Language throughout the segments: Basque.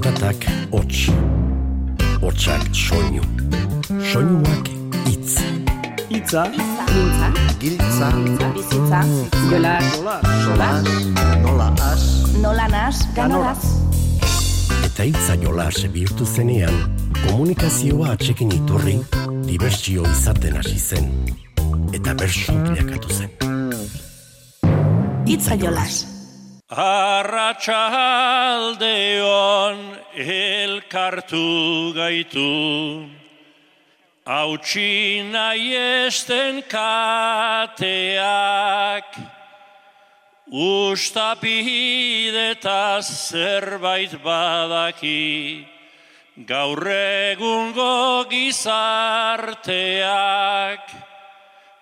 Zaratak hots, hotsak soinu, soinuak itz. Itza, Mintza, Giltza, bizitza, jola, solas, nola as, nola nas, ganolaz. Eta itza jolas bihurtu zenean, komunikazioa atxekin iturri, dibertsio izaten hasi zen. Eta bersu bilakatu zen. Itza jolas. Arratxaldeon elkartu gaitu. Hautsi nahi esten kateak Ustapidetaz zerbait badaki. Gaur egungo gizarteak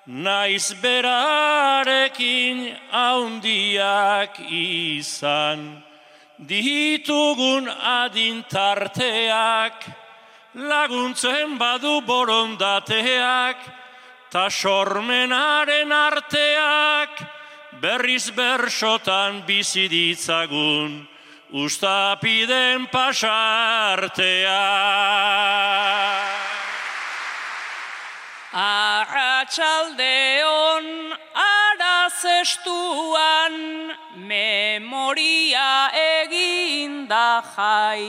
Naiz berarekin haundiak izan, ditugun adintarteak, laguntzen badu borondateak, ta sormenaren arteak, berriz bersotan bizi ditzagun, ustapiden pasarteak. Arratxaldeon arazestuan memoria eginda jai.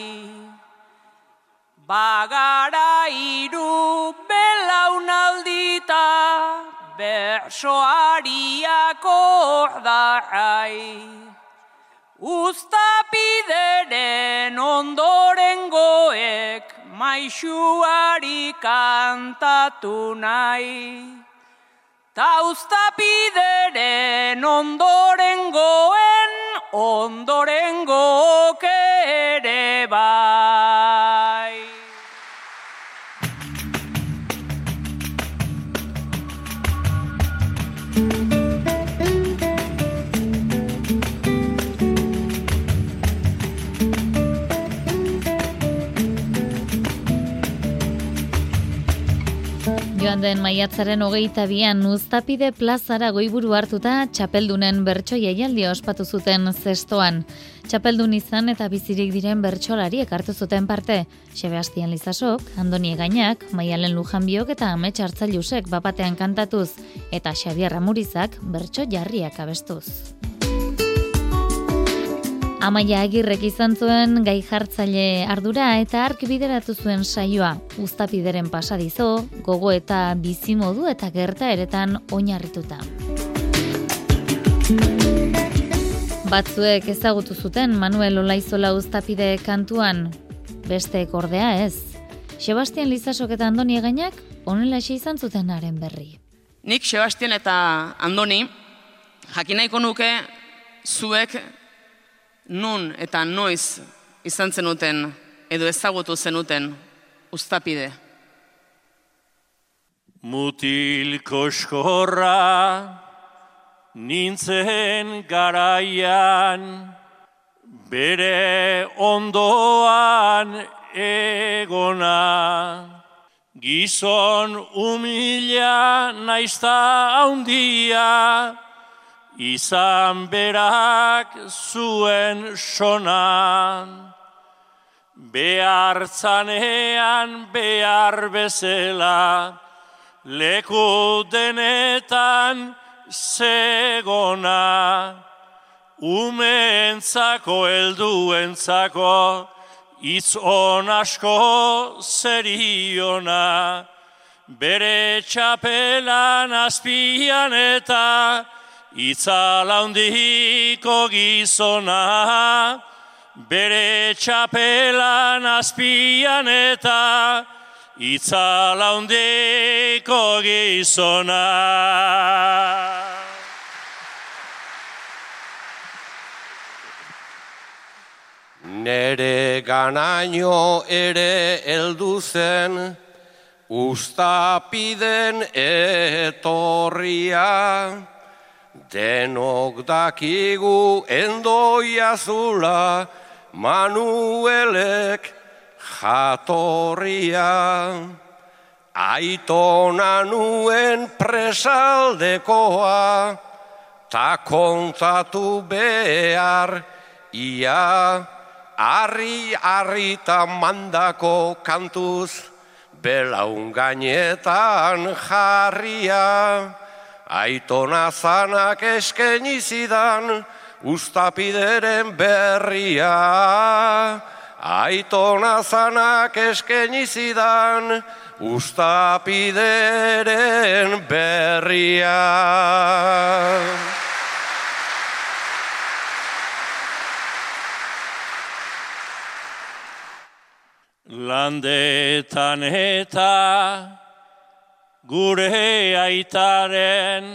Bagara iru belaunaldita bersoariak ordarai. Uztapideren ondorengoek maixuari kantatu nahi. Ta uztapideren ondorengoen ondorengook ere bai. Joan den maiatzaren hogeita bian Uztapide plazara goiburu hartuta txapeldunen bertso jaialdia ospatu zuten zestoan. Txapeldun izan eta bizirik diren bertsolariek hartu zuten parte. Sebastian Lizasok, Andoni Egainak, Maialen Lujanbiok eta Amets Hartzailusek bapatean kantatuz eta Xabier Ramurizak bertso jarriak abestuz. Amaia agirrek izan zuen gai jartzaile ardura eta ark bideratu zuen saioa. Uztapideren pasadizo, gogo eta bizimodu eta gerta eretan oinarrituta. Batzuek ezagutu zuten Manuel Olaizola Uztapide kantuan, beste ordea ez. Sebastian Lizasok eta Andoni Egainak honela izan zuten haren berri. Nik Sebastian eta Andoni jakin nahiko nuke zuek nun eta noiz izan zenuten edo ezagutu zenuten uztapide. Mutil koskorra nintzen garaian, bere ondoan egona. Gizon umila naizta haundia, izan berak zuen sonan. Behartzanean behar bezala, leku denetan zegona. Umentzako helduentzako, itz on asko zeriona. Bere txapelan azpian eta, Itzala hundiko gizona, bere txapelan azpian eta itzala hundiko gizona. Nere ganaino ere heldu zen, ustapiden etorria. Denok dakigu endoia zula, Manuelek jatorria. Aitona nuen presaldekoa, ta kontatu behar, ia arri arrita mandako kantuz, belaun gainetan jarria, aitona zanak esken izidan, ustapideren berria. Aitona zanak esken izidan, ustapideren berria. Landetan eta gure aitaren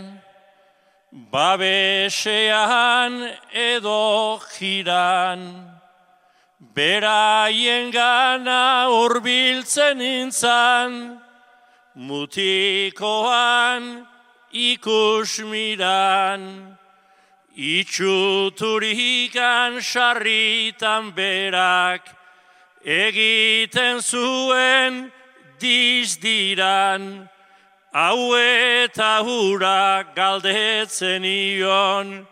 babesean edo jiran. Beraien gana urbiltzen nintzan, mutikoan ikus miran. Itxuturikan sarritan berak, egiten zuen dizdiran, hau eta hura galdetzen ion,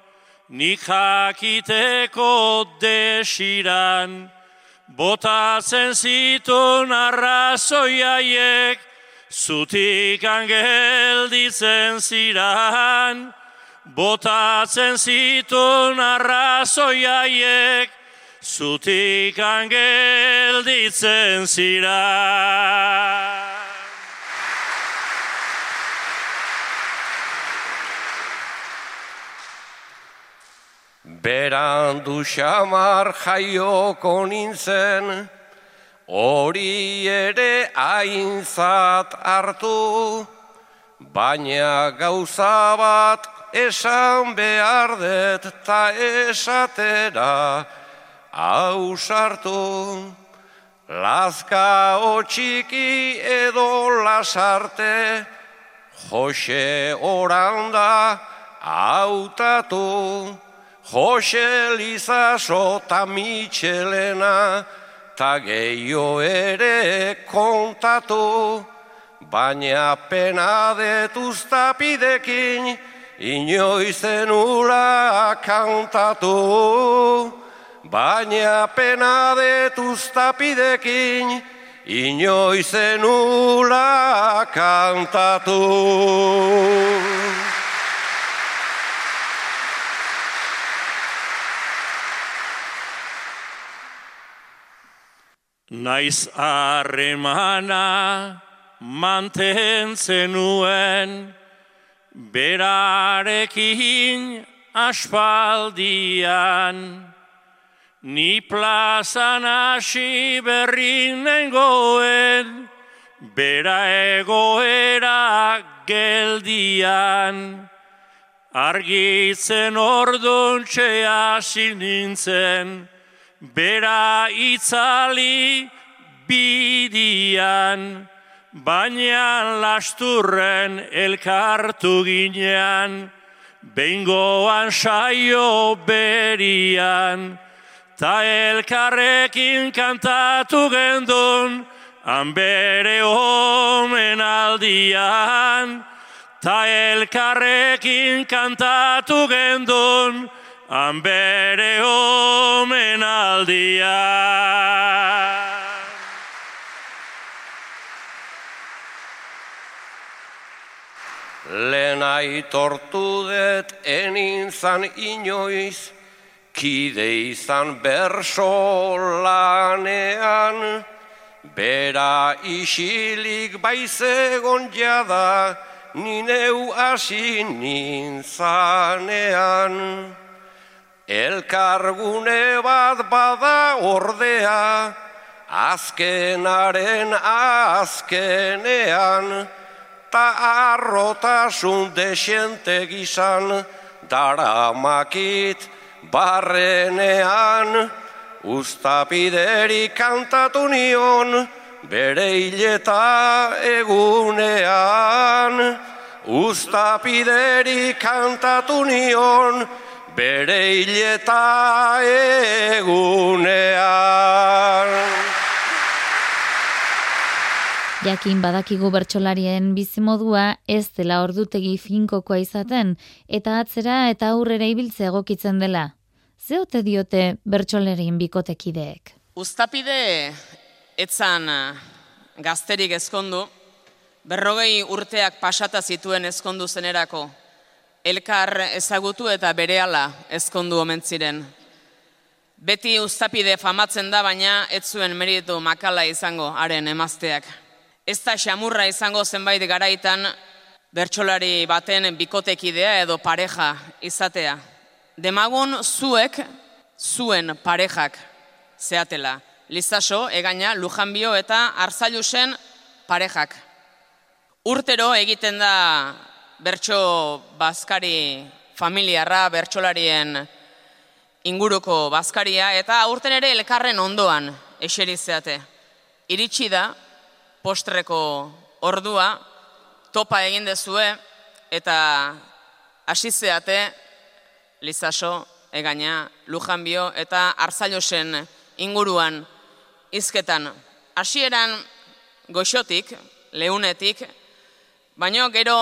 nik jakiteko desiran, botatzen zitun arrazoiaiek, zutik angelditzen ziran, botatzen zitun arrazoiaiek, zutik angelditzen ziran. Berandu xamar jaioko nintzen, hori ere aintzat hartu, baina gauza bat esan behar dut ta esatera hausartu. Lazka otxiki edo lasarte, Jose oranda hautatu. Jose Lizaso ta Mitxelena, ta gehiago ere kontatu, baina pena detuztapidekin, inoizen ula kantatu. Baina pena detuztapidekin, inoizen ula kantatu. Naiz harremana mantentzen nuen, berarekin aspaldian. Ni plazan hasi berri nengoen, bera egoera geldian. Argitzen orduntxe hasi nintzen, bera itzali bidian, baina lasturren elkartu ginean, bengoan saio berian, ta elkarrekin kantatu gendun, hanbere omen aldian, ta elkarrekin kantatu gendun, Ambere omen aldia. Lehen aitortu dut enintzan inoiz, kide izan berso lanean, bera isilik baizegon jada, nineu hasi nintzanean. Elkargune bat bada ordea, azkenaren azkenean, ta arrotasun desente gizan, daramakit barrenean, ustapideri kantatu nion, bere hileta egunean, ustapideri kantatu nion, bere hileta egunean. Jakin badakigu bertsolarien bizimodua ez dela ordutegi finkokoa izaten eta atzera eta aurrera ibiltzea egokitzen dela. Zeote diote bertsolerien bikotekideek? Uztapide etzan eh, gazterik ezkondu, berrogei urteak pasata zituen ezkondu zenerako, elkar ezagutu eta berehala ezkondu omen ziren. Beti uztapide famatzen da, baina ez zuen meritu makala izango haren emazteak. Ez da xamurra izango zenbait garaitan bertsolari baten bikotekidea edo pareja izatea. Demagun zuek zuen parejak zeatela. Lizaso, egaina, Lujanbio eta Arzailusen parejak. Urtero egiten da bertso bazkari familiarra, bertsolarien inguruko bazkaria, eta aurten ere elkarren ondoan eserizeate. Iritsi da, postreko ordua, topa egin dezue, eta asizeate, lizaso, egaina, lujanbio, eta arzailosen inguruan izketan. Hasieran goxotik, leunetik, baino gero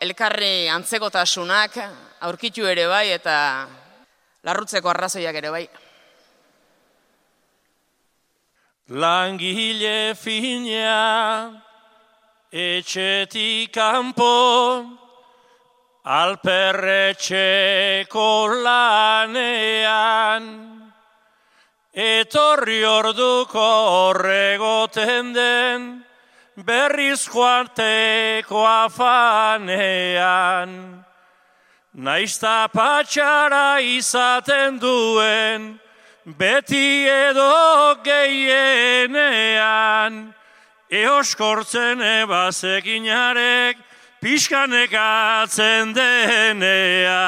elkarri antzekotasunak aurkitu ere bai eta larrutzeko arrazoiak ere bai. Langile fina etxetik kanpo alperretxeko lanean etorri orduko horregoten den berriz joarteko afanean. Naizta patxara izaten duen, beti edo geienean, eoskortzen ebazekinarek, pixkanek atzen denean.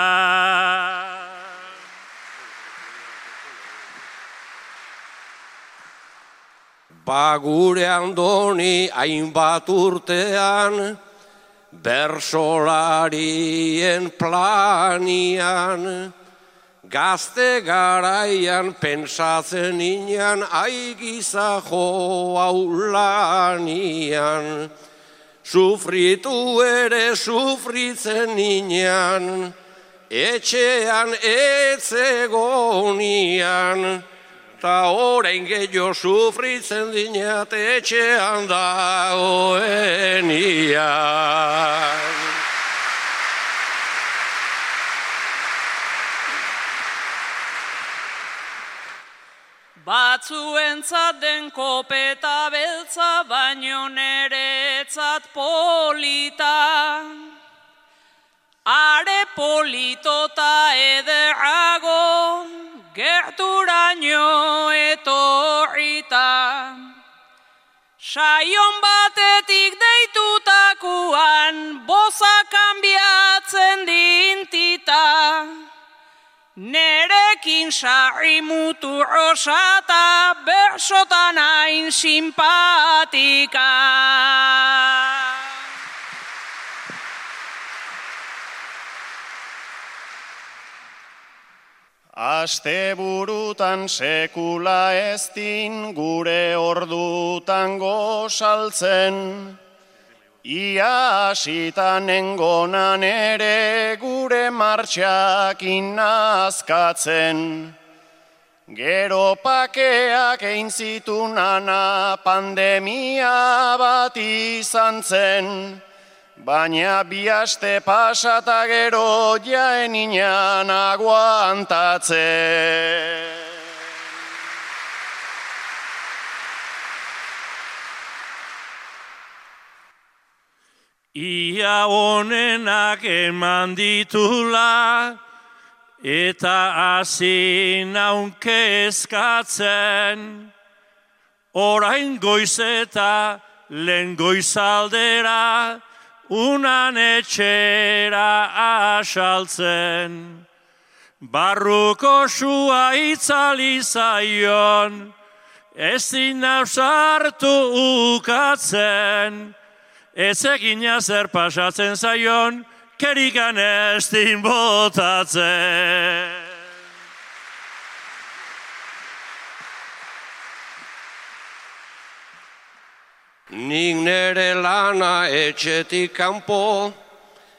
Ba gure andoni hainbat urtean, bersolarien planian, gazte garaian pensatzen inan, aigiza jo aulanian. Sufritu ere sufritzen inan, etxean etzegonian, eta orain gehiago sufritzen dinat etxean dagoen. Batzuentzat den kopeta beltza, baino neretzat polita. Are politota ederago, gerturaino etorrita. Saion batetik deitutakuan, boza kanbiatzen dintita. Nerekin sarri mutu osata, bersotan hain simpatika. Aste burutan sekula ez din gure ordutan gozaltzen, Ia asitan engonan ere gure martxak inazkatzen. Gero pakeak egin zitunana pandemia bat izan zen, Baina bi aste pasata gero jaen inan aguantatzen. Ia honenak eman ditula, eta hasi naunke eskatzen, orain goizeta lehen goizaldera, unan etxera asaltzen. Barruko sua itzali zaion, ezin nausartu ukatzen, ez egina zer pasatzen zaion, kerikan ez din botatzen. Nik nere lana etxetik kanpo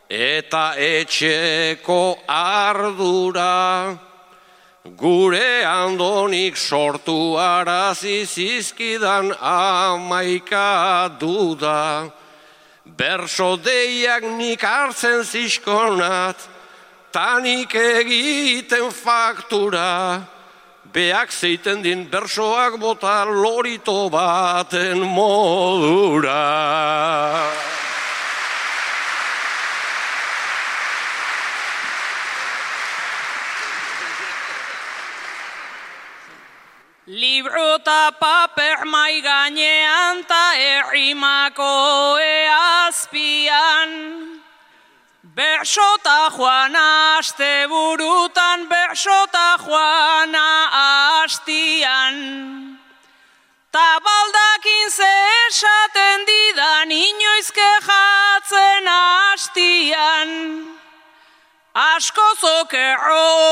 eta etxeko ardura Gure andonik sortu arazi zizkidan amaika duda. Berso deiak nik hartzen ziskonat, tanik egiten faktura. Beak zeiten din bersoak bota lorito baten modura. Libro eta paper mai gainean ta errimako eazpian. Bersota joana aste burutan, bersota joana astian. Ta baldakin ze esaten didan inoizke jatzen astian. Asko zoke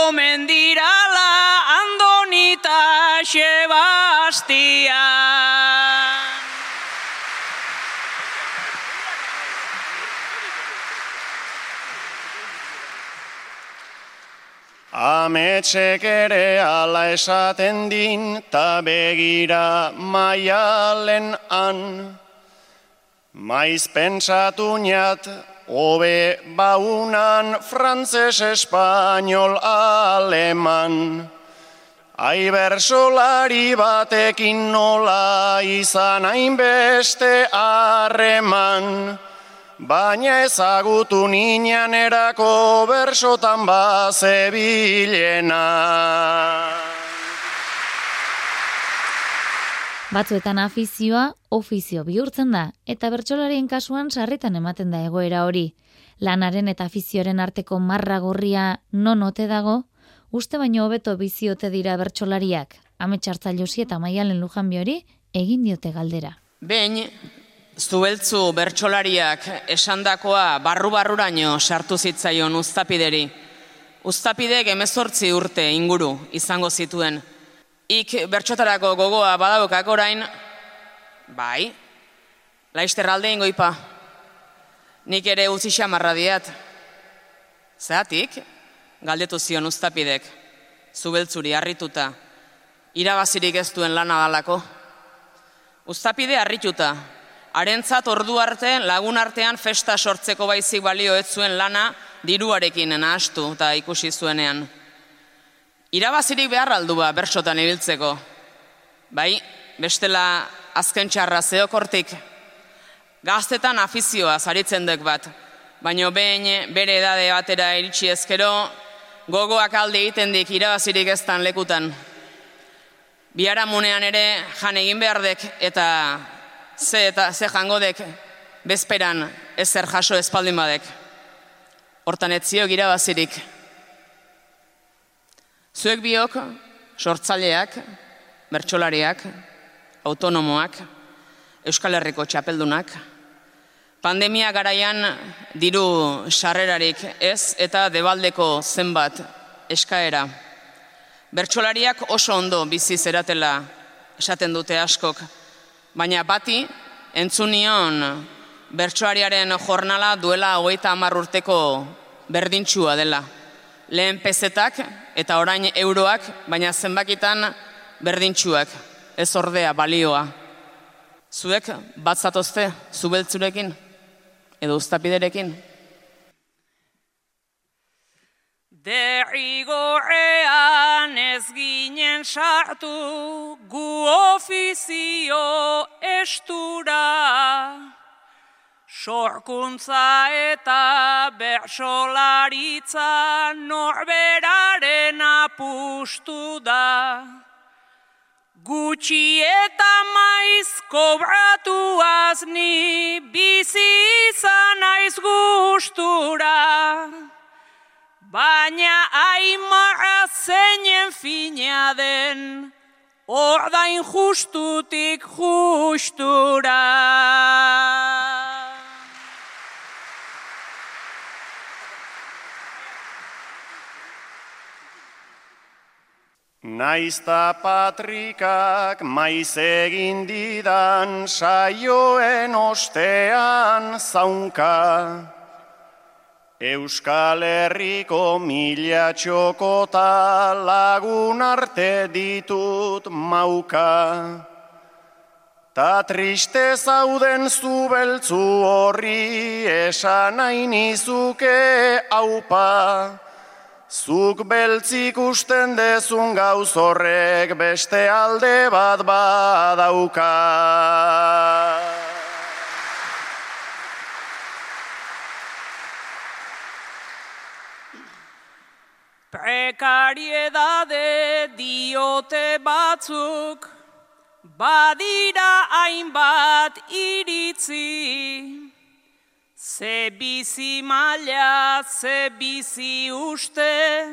omen dirala andonita Sebastian. Ametxek ere ala esaten din, ta begira maialen an. Maiz pentsatu niat, hobe baunan frantzes, espainol, aleman. Ai bersolari batekin nola izan hainbeste harreman. Baina ezagutu ninan erako bersotan bazebilena. Batzuetan afizioa ofizio bihurtzen da, eta bertsolarien kasuan sarritan ematen da egoera hori. Lanaren eta afizioaren arteko marra gorria non ote dago, uste baino hobeto biziote dira bertsolariak. Ametxartza josi eta maialen lujan hori egin diote galdera. Behin, zubeltzu bertsolariak esandakoa barru-barruraino sartu zitzaion uztapideri. Uztapidek emezortzi urte inguru izango zituen. Ik bertxotarako gogoa badaukak orain, bai, laister alde ingoipa. Nik ere utzi xamarra diat. Zeratik, galdetu zion uztapidek, zubeltzuri harrituta, irabazirik ez duen lana dalako. Uztapide harrituta, harentzat ordu arte lagun artean festa sortzeko baizik balio ez zuen lana diruarekin nahastu eta ikusi zuenean. Irabazirik behar aldua bersotan ibiltzeko. Bai, bestela azken txarra zeokortik. Gaztetan afizioa zaritzen dek bat, baino behin bere edade batera iritsi ezkero, gogoak alde egiten dik irabazirik eztan lekutan. Biharamunean ere jan egin behar dek eta ze eta ze jangodek bezperan ezer jaso espaldin badek. Hortan etzio irabazirik. Zuek biok, sortzaileak, bertsolariak, autonomoak, Euskal Herriko txapeldunak, pandemia garaian diru sarrerarik ez eta debaldeko zenbat eskaera. Bertsolariak oso ondo bizi zeratela esaten dute askok, baina bati entzunion bertsoariaren jornala duela hogeita hamar urteko berdintxua dela. Lehen pezetak eta orain euroak, baina zenbakitan berdintxuak, ez ordea balioa. Zuek batzatozte zubeltzurekin edo uztapiderekin? Derrigorean ez ginen sartu gu ofizio estura. Sorkuntza eta bersolaritza norberaren apustu da. Gutxi eta maiz kobratuaz ni bizi izan naiz gustura. Baina aimara zeinen fina den, ordain justutik justura. Naizta patrikak maiz egin didan saioen ostean zaunka. Euskal Herriko mila txokota lagun arte ditut mauka. Ta triste zauden zu beltzu horri esan nizuke aupa. Zuk beltzik usten dezun gauz horrek beste alde bat badauka. Prekariedade diote batzuk, badira hainbat iritzi. Ze bizi maila, ze bizi uste,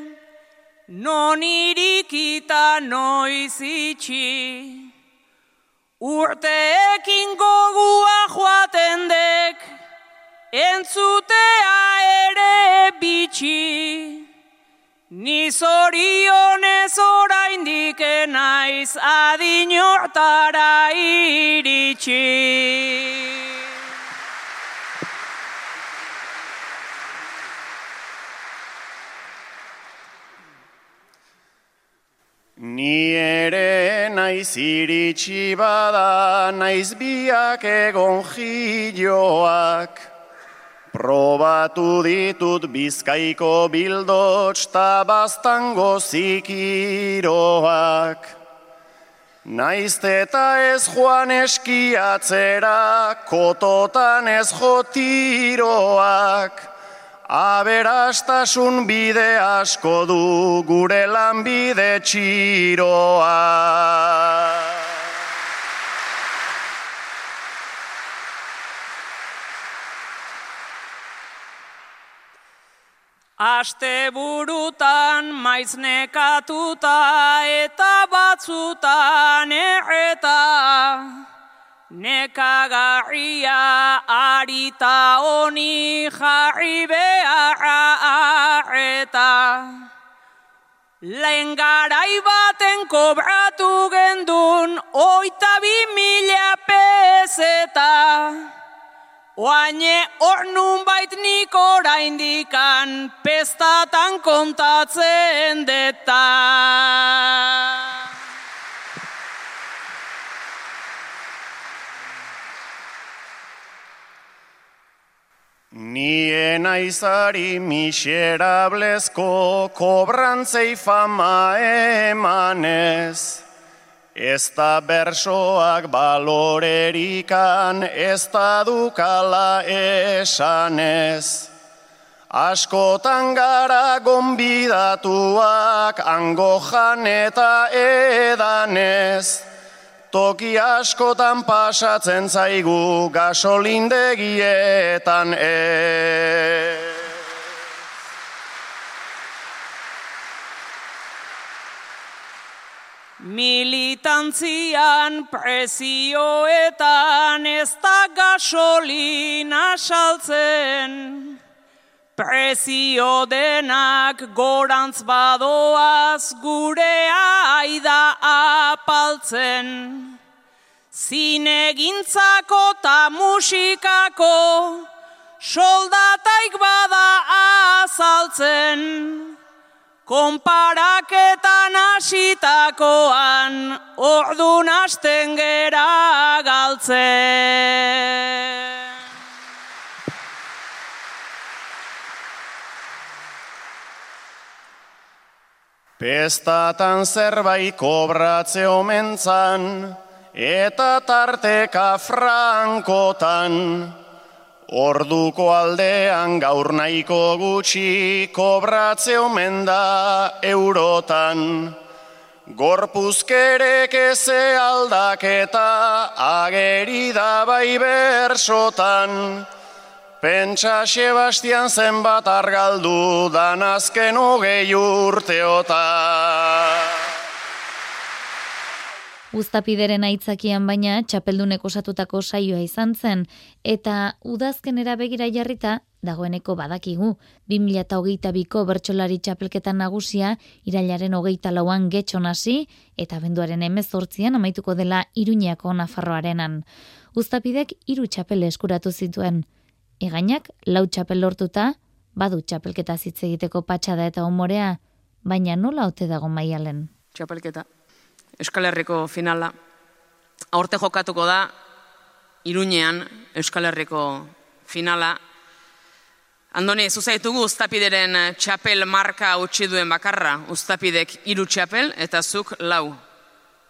non irikita noiz itxi. Urteekin gogua joaten dek, entzutea ere bitxi. Ni zorionez oraindik naiz adin hortara iritsi. Ni ere naiz iritsi bada, naiz biak egon jilloak. Probatu ditut bizkaiko bildots ta baztango zikiroak. Naiz eta ez joan eskiatzera, kototan ez jotiroak. Aberastasun bide asko du gure lanbide txiroa. Aste burutan maiz nekatuta eta batzutan erreta. Nekagarria arita honi jarri beharra arreta. Lehen garai baten kobratu gendun oita bi mila peseta. Oaine hor nun bait nik oraindikan pestatan kontatzen deta. Nien aizari miserablezko kobrantzei fama emanez. Ez da bersoak balorerikan, ez da dukala esanez. Askotan gara gonbidatuak, ango jan eta edanez. Toki askotan pasatzen zaigu gasolindegietan ez. Militantzian prezioetan ez da gasolina saltzen. Prezio denak gorantz badoaz gurea aida apaltzen. Zinegintzako ta musikako soldataik bada azaltzen. Konparaketan hasitakoan ordun hasten gera galtzen. Pestatan zerbait kobratze omentzan, eta tarteka frankotan. Orduko aldean gaur nahiko gutxi kobratze omen da eurotan. Gorpuzkerek eze aldaketa ageri da bai bersotan. Pentsa Sebastian zenbat argaldu dan azken hogei urteota. Uztapideren aitzakian baina txapeldunek osatutako saioa izan zen, eta udazkenera begira jarrita, dagoeneko badakigu, 2008ko bertsolari txapelketan nagusia, irailaren hogeita lauan getxon hasi, eta benduaren emezortzian amaituko dela iruñako nafarroarenan. Uztapidek hiru txapel eskuratu zituen, Egainak lau txapel lortuta, Badu txapelketa zitze egiteko patxada eta umorea, baina nola ote dago maialen? Txapelketa. Euskal Herriko finala. Aurte jokatuko da, Iruñean Euskal Herriko finala. Andoni, zuzaitugu Uztapideren txapel marka utzi duen bakarra, Uztapidek hiru txapel eta zuk lau.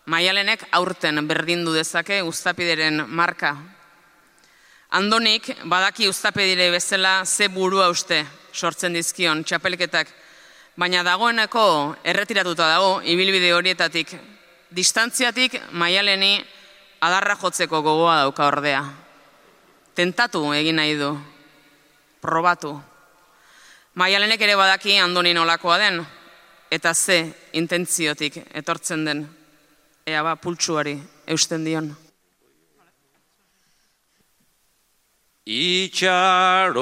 Maialenek aurten berdindu dezake Uztapideren marka. Andonik badaki Uztapidere bezala ze burua uste sortzen dizkion txapelketak, baina dagoeneko erretiratuta dago ibilbide horietatik distantziatik maialeni adarra jotzeko gogoa dauka ordea. Tentatu egin nahi du, probatu. Maialenek ere badaki andoni nolakoa den, eta ze intentziotik etortzen den, ea ba pultsuari eusten dion. Itxaropen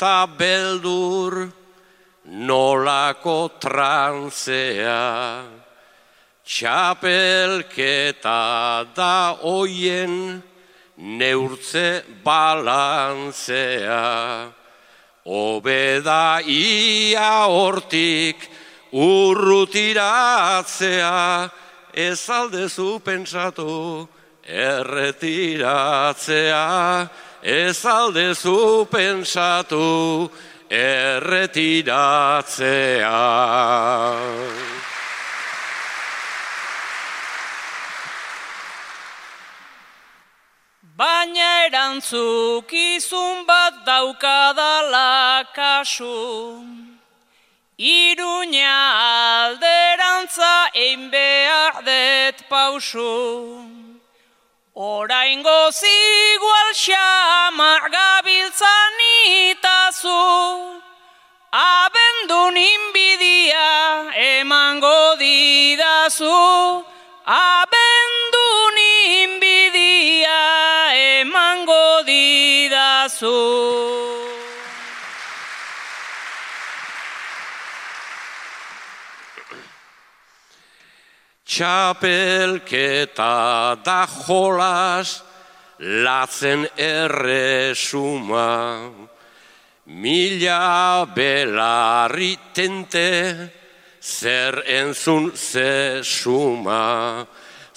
ta beldur nolako tranzea, txapelketa da oien neurtze balantzea. Obeda ia hortik urrutiratzea, ez aldezu pentsatu erretiratzea, ez aldezu pentsatu erretiratzea. Baina erantzukizun bat daukadala kasu, Iruña alderantza ein behar det pausu. Oraingo zigual xamar gabiltzan itazu, abendun inbidia emango didazu, abendun didazu. Txapelketa da jolas, latzen erresuma. Mila belarri tente, zer entzun ze suma.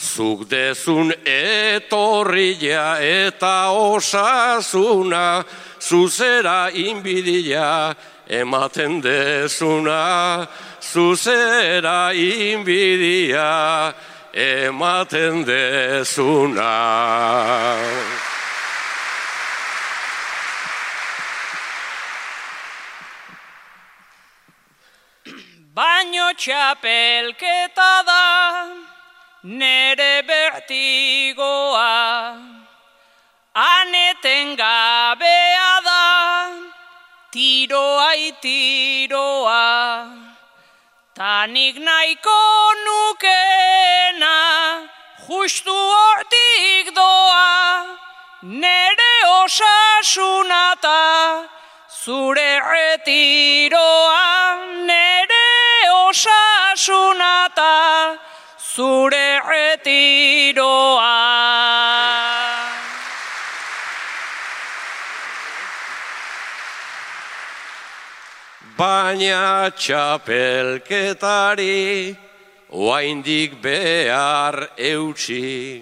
Zuk dezun etorria eta osasuna, zuzera inbidia ematen dezuna zuzera inbidia ematen dezuna. Baino txapelketa da, nere bertigoa, aneten gabea da, tiroa itiroa. Tanik nahiko nukena, justu hortik doa, nere osasunata, zure retiroa, nere osasunata, zure retiroa. Baina txapelketari oaindik behar eutxi,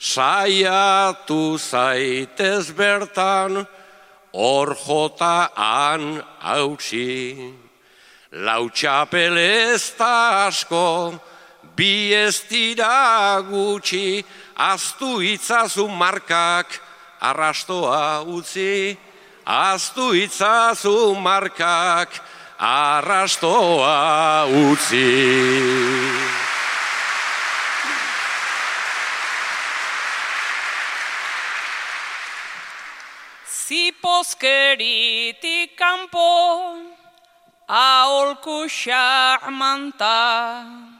saiatu zaitez bertan hor jota han hautsi. Lau txapel ez da asko, bi ez dira gutxi, aztu itzazu markak arrastoa utzi, aztu itzazu markak arrastoa utzi. Zipozkeritik kanpo, aholku xarmanta,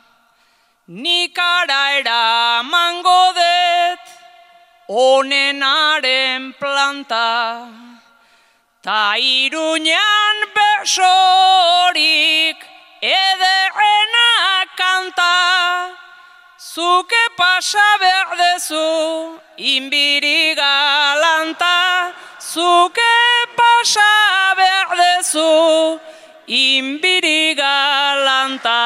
nik ara eramango det, onenaren planta, ta iruñan besorik ederrena kanta, zuke pasa berdezu inbiri galanta, zuke pasa behar dezu, inbiri galanta.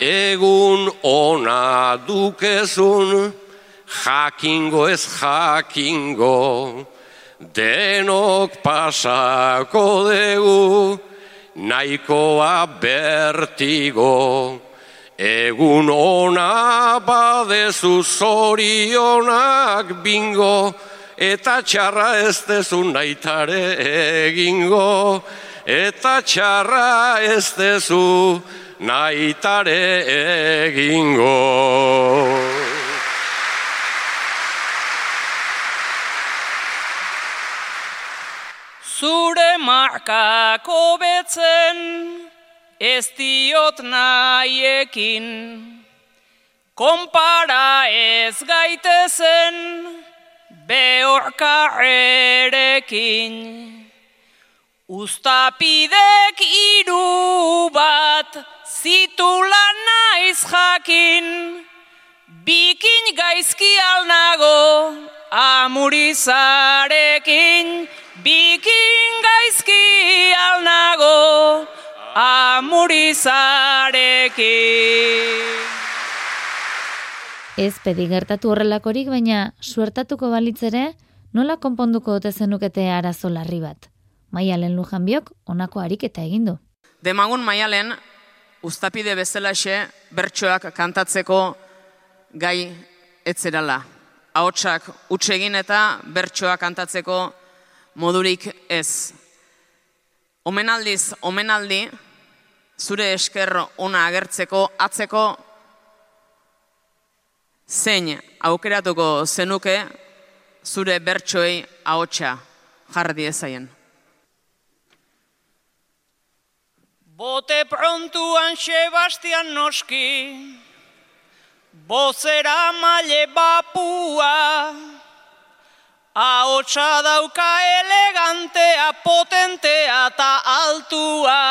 Egun ona dukezun, jakingo ez jakingo, denok pasako dugu, nahikoa bertigo. Egun ona badezu zorionak bingo, eta txarra ez dezu naitare egingo, eta txarra ez dezu naitare egingo. Zure markako betzen, ez diot nahiekin, konpara ez gaitezen, behorka erekin. Uztapidek iru bat, zitula naiz jakin, bikin gaizki alnago, amurizarekin, bikin gaizki alnago, amurizarekin. Ez pedi gertatu horrelakorik, baina suertatuko balitzere, nola konponduko ote zenukete arazo larri bat? Maialen lujan biok, onako ariketa egin du. Demagun maialen, ustapide bezalaxe bertsoak kantatzeko gai etzerala. Ahotsak utxe egin eta bertsoak kantatzeko modurik ez. Omenaldiz, omenaldi, zure esker ona agertzeko atzeko zein aukeratuko zenuke zure bertsoei ahotsa jarri ezaien. Bote prontuan Sebastian noski, bozera maile bapua, ahotsa dauka elegantea, potentea eta altua.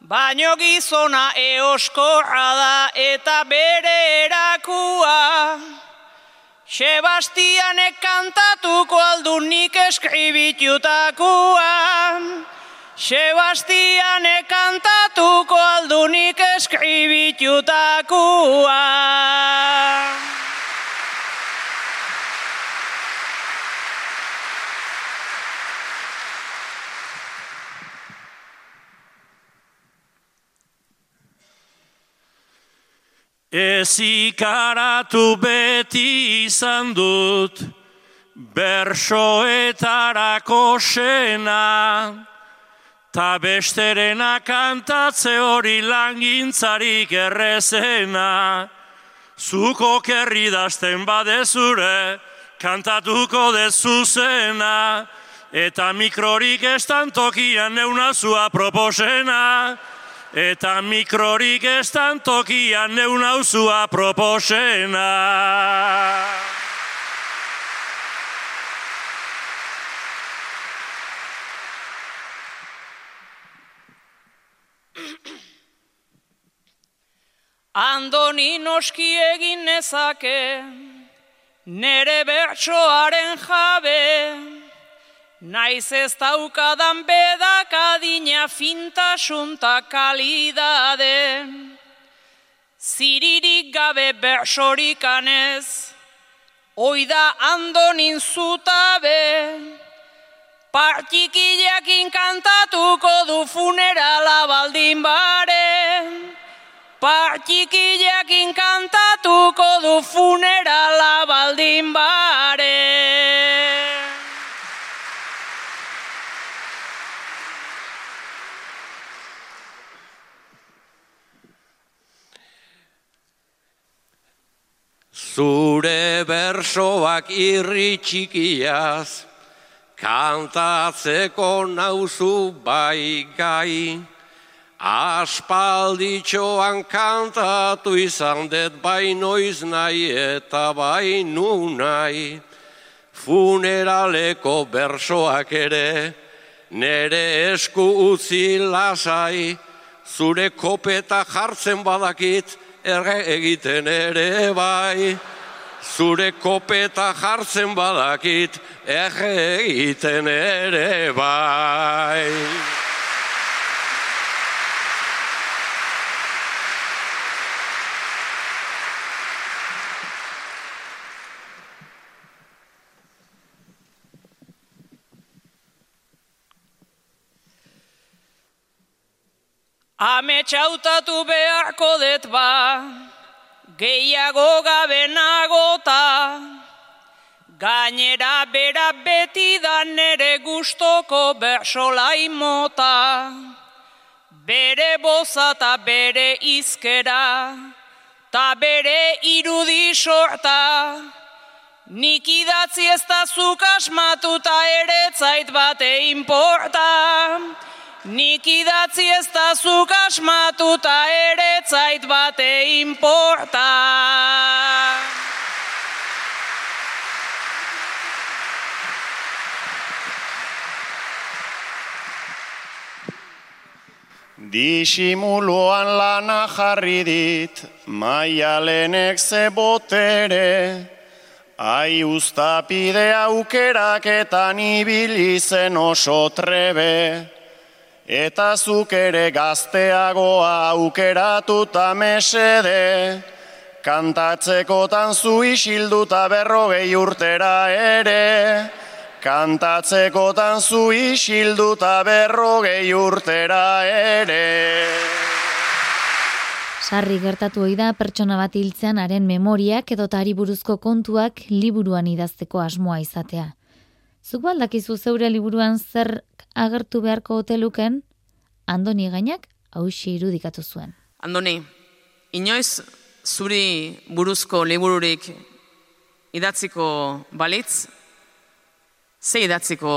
Baino gizona eoskorra da eta bere erakua. Sebastianek kantatuko aldunik eskribitutakoa. Sebastianek kantatuko aldunik eskribitutakoa. Ez ikaratu beti izan dut, bersoetarako sena, ta besterena kantatze hori langintzarik errezena, zuko kerri dazten badezure, kantatuko dezuzena, eta mikrorik estan tokian neunazua proposena, Eta mikrorik estan tokian neunauzua proposena. Andoni noski egin nezake, nere bertsoaren jabe, Naiz ez daukadan bedak adina fintasunta kalidade. Ziririk gabe bersorikanez, oida andonin zutabe. Partikileakin kantatuko du funerala baldin bare. Partikileakin kantatuko du funerala baldin bare. Zure bersoak irri txikiaz, kantatzeko nauzu bai gai. Aspalditxoan kantatu izan dut bai noiz nahi eta bai nu nahi. Funeraleko bersoak ere, nere esku utzi lasai, zure kopeta jartzen badakit, erre egiten ere bai. Zure kopeta jartzen badakit, erre egiten ere bai. Ame txautatu beharko det ba, gehiago gabe nagota, gainera bera beti da nere gustoko bersolai mota, bere boza ta bere izkera, ta bere irudi sorta, nik idatzi ez da zuk asmatuta ere zait bate importa, Nik idatzi ez da zuk asmatuta ere zait bate inporta. Disimuluan lana jarri dit, maialenek ze botere, ai ustapide aukeraketan ibili zen oso trebe. Eta zuk ere gazteagoa aukeratuta mesede, kantatzekotan zu isilduta berrogei urtera ere, kantatzekotan zu isilduta berrogei urtera ere. Sarri gertatu ohi da pertsona bat hiltzean haren memoriak edo tari buruzko kontuak liburuan idazteko asmoa izatea. Zuk baldakizu zeure liburuan zer agertu beharko hoteluken, Andoni gainak hausi irudikatu zuen. Andoni, inoiz zuri buruzko libururik idatziko balitz, ze idatziko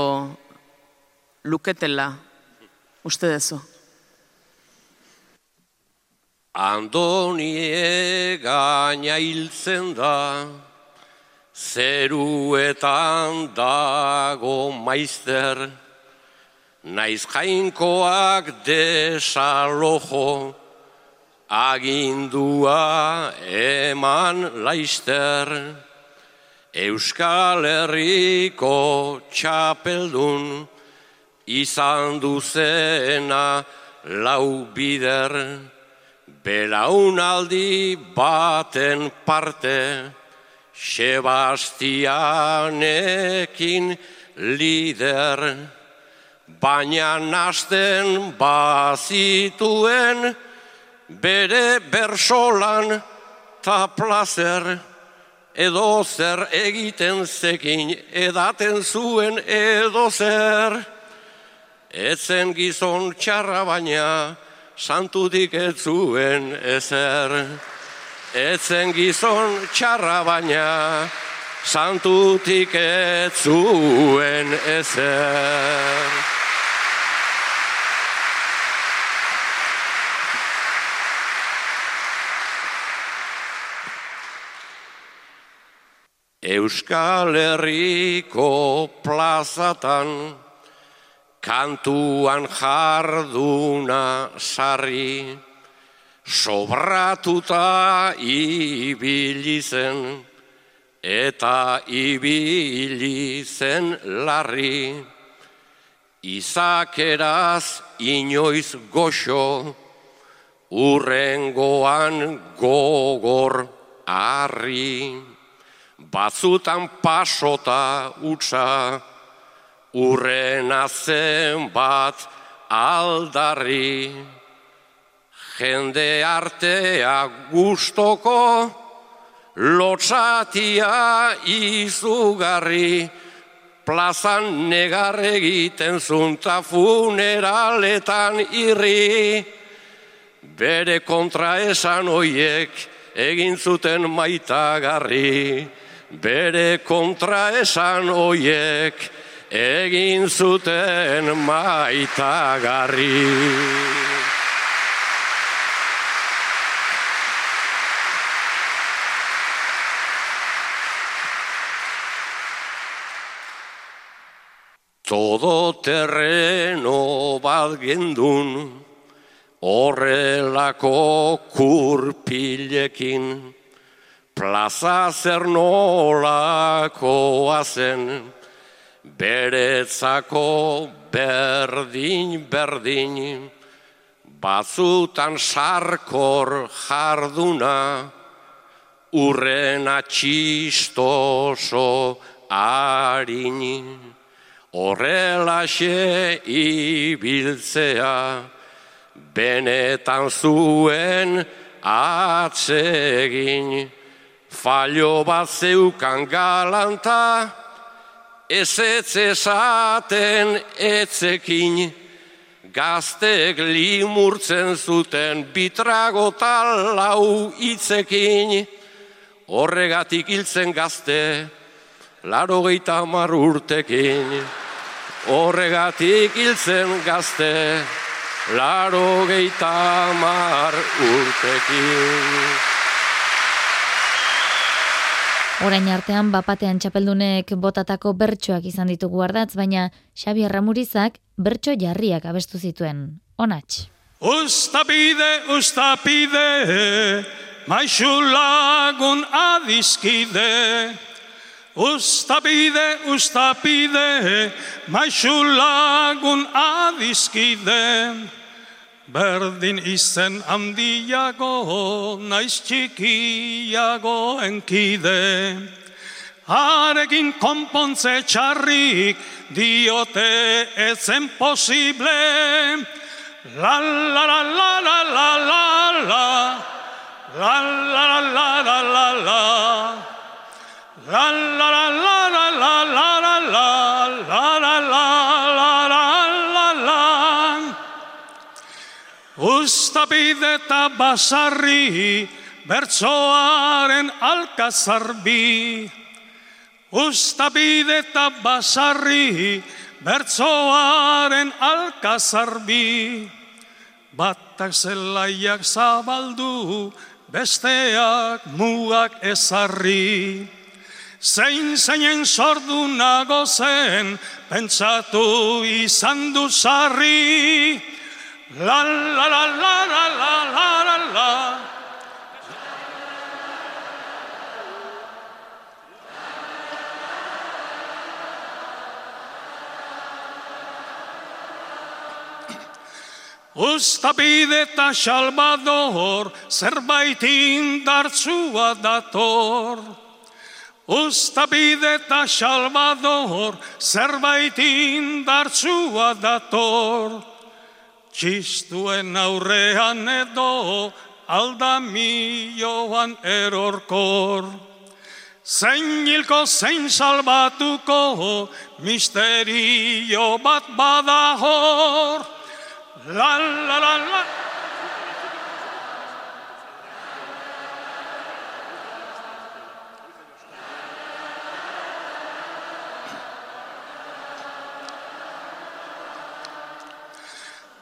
luketela uste dezu? Andoni gaina hiltzen da, zeruetan dago maizter, naiz jainkoak desalojo, agindua eman laister, Euskal Herriko txapeldun, izan duzena lau bider, belaunaldi baten parte, Sebastianekin lider, baina nasten bazituen bere bersolan ta placer edo zer egiten zekin edaten zuen edo zer. Etzen gizon txarra baina santutik ez zuen ezer etzen gizon txarra baina santutik ez zuen ezer. Euskal Herriko plazatan kantuan jarduna sarri sobratuta ibili zen eta ibili zen larri. Izakeraz inoiz goxo urrengoan gogor arri batzutan pasota utza, urrena zen bat aldarri, jende artea gustoko, lotzatia izugarri, plazan negar egiten zunta funeraletan irri, bere kontra esan oiek egin zuten maitagarri bere kontra esan oiek egin zuten maitagarri. Todo terreno bat gendun, horrelako kurpilekin, plaza zer nolakoa zen, beretzako berdin berdin, batzutan sarkor jarduna, urrena txistoso harin, horrelaxe ibiltzea, benetan zuen atsegin, fallo bat zeukan galanta, ez ez esaten etzekin, gaztek limurtzen zuten bitrago talau itzekin, horregatik hiltzen gazte, laro geita urtekin, horregatik hiltzen gazte, laro geita urtekin. Orain artean bapatean txapeldunek botatako bertsoak izan ditugu ardatz, baina Xabi Ramurizak bertso jarriak abestu zituen. Onatx. Ustapide, ustapide, maixu lagun adizkide. Ustapide, ustapide, maixu lagun adizkide. Berdin izen handiago, naiz txikiago enkide. Arekin konpontze txarrik diote etzen posible. La la la la la la la la La la la la la la la La la la la la la la la la La la la Uztabide eta basarri, bertsoaren alkazarbi. Uztabide eta basarri, bertsoaren alkazarbi. Batak zelaiak zabaldu, besteak mugak ezarri. Zein zeinen sordu nago zen, pentsatu izan du sarri. La la la la la la la la la. Uztabide eta Salvador, zerbait indartsua dator. Uztabide eta Salvador, zerbait indartsua dator. Txistuen aurrean edo aldamioan erorkor. Zein hilko, zein salbatuko, misterio bat badahor. La la la la.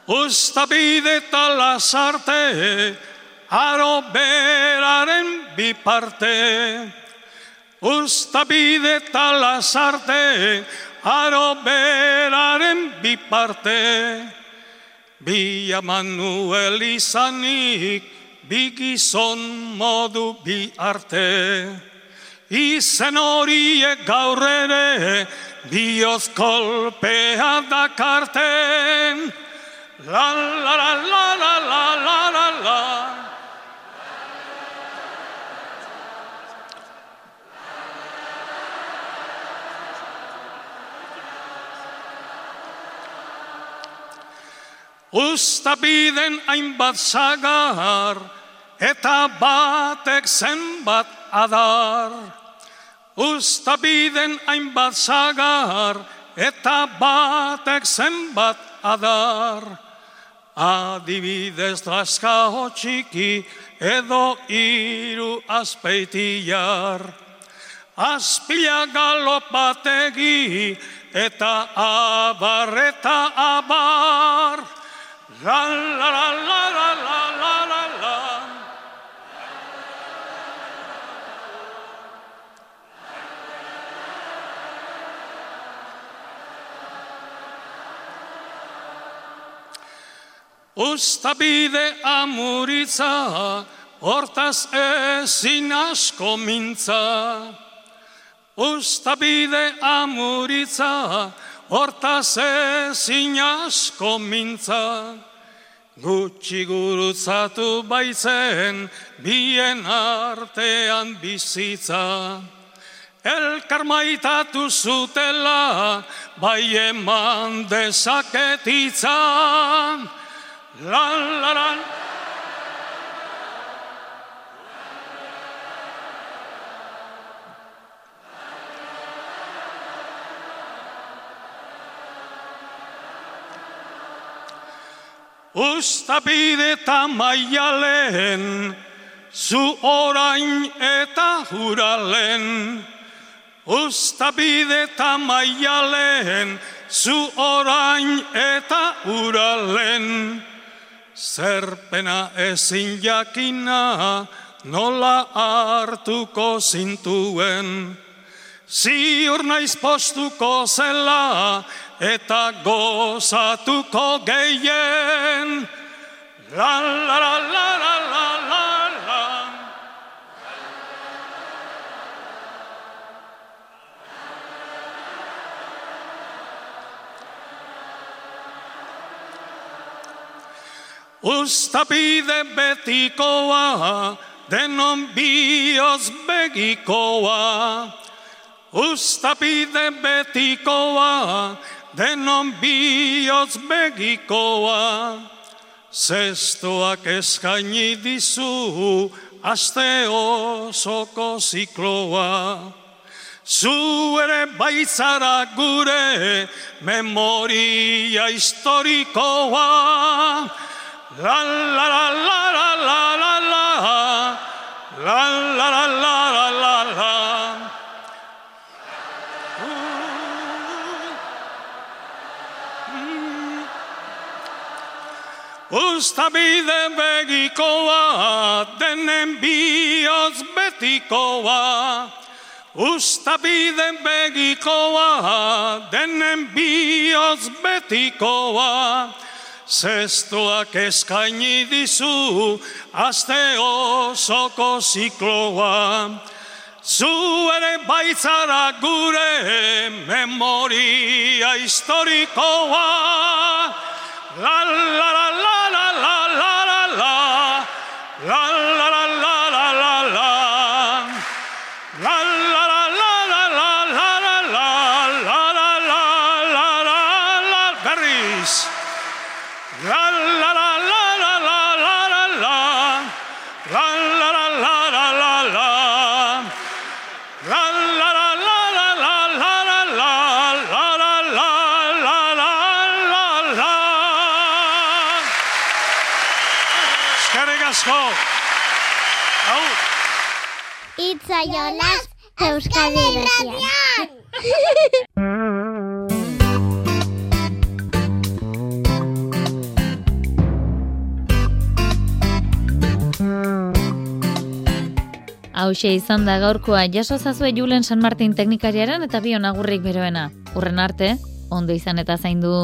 Uztabide eta lasarte, aro beraren biparte. Uztabide eta lasarte, aro beraren. Bi Manuel izanik, bi modu bi arte. Izen horiek gaur ere, bioz kolpea dakarten. La la la la la la la la la. Uztabiden hainbat sagar, eta batek zenbat adar. Uztabiden hainbat sagar, eta batek zenbat adar. Adibidez laska txiki edo iru azpeitiar. Azpila galopategi eta abar eta abar. La la la la la la la la Uztabide amuritza, hortaz ezin asko mintza. Uztabide amuritza, hortaz ezin asko mintza. Gutxi gurutzatu baitzen, bien artean bizitza. Elkar maitatu zutela, bai eman dezaketitza. Lan, lan, lan. Uztabide eta maialen, zu orain eta huralen. Uztabide eta maialen, zu orain eta huralen. Zerpena ezin jakina, nola hartuko zintuen. Ziur naiz postuko zela, eta gozatuko gehien. La la la la la la la Uztabide betikoa, denon bioz begikoa. Uztabide betikoa, denon bihotz begikoa, zestoak eskaini dizu, aste osoko zikloa. Zu ere baitzara gure memoria historikoa. La la la la la la la la la la la la la la Uztabide begikoa, denen bihotz betikoa. Uztabide begikoa, denen bihotz betikoa. Zestoak eskaini dizu, aste osoko zikloa. Zu ere baitzara gure memoria historikoa. La la la la la Euskadi Irratian. Hauxe izan da gaurkoa jaso zazue Julen San Martin teknikariaren eta bion agurrik beroena. Urren arte, ondo izan eta zaindu.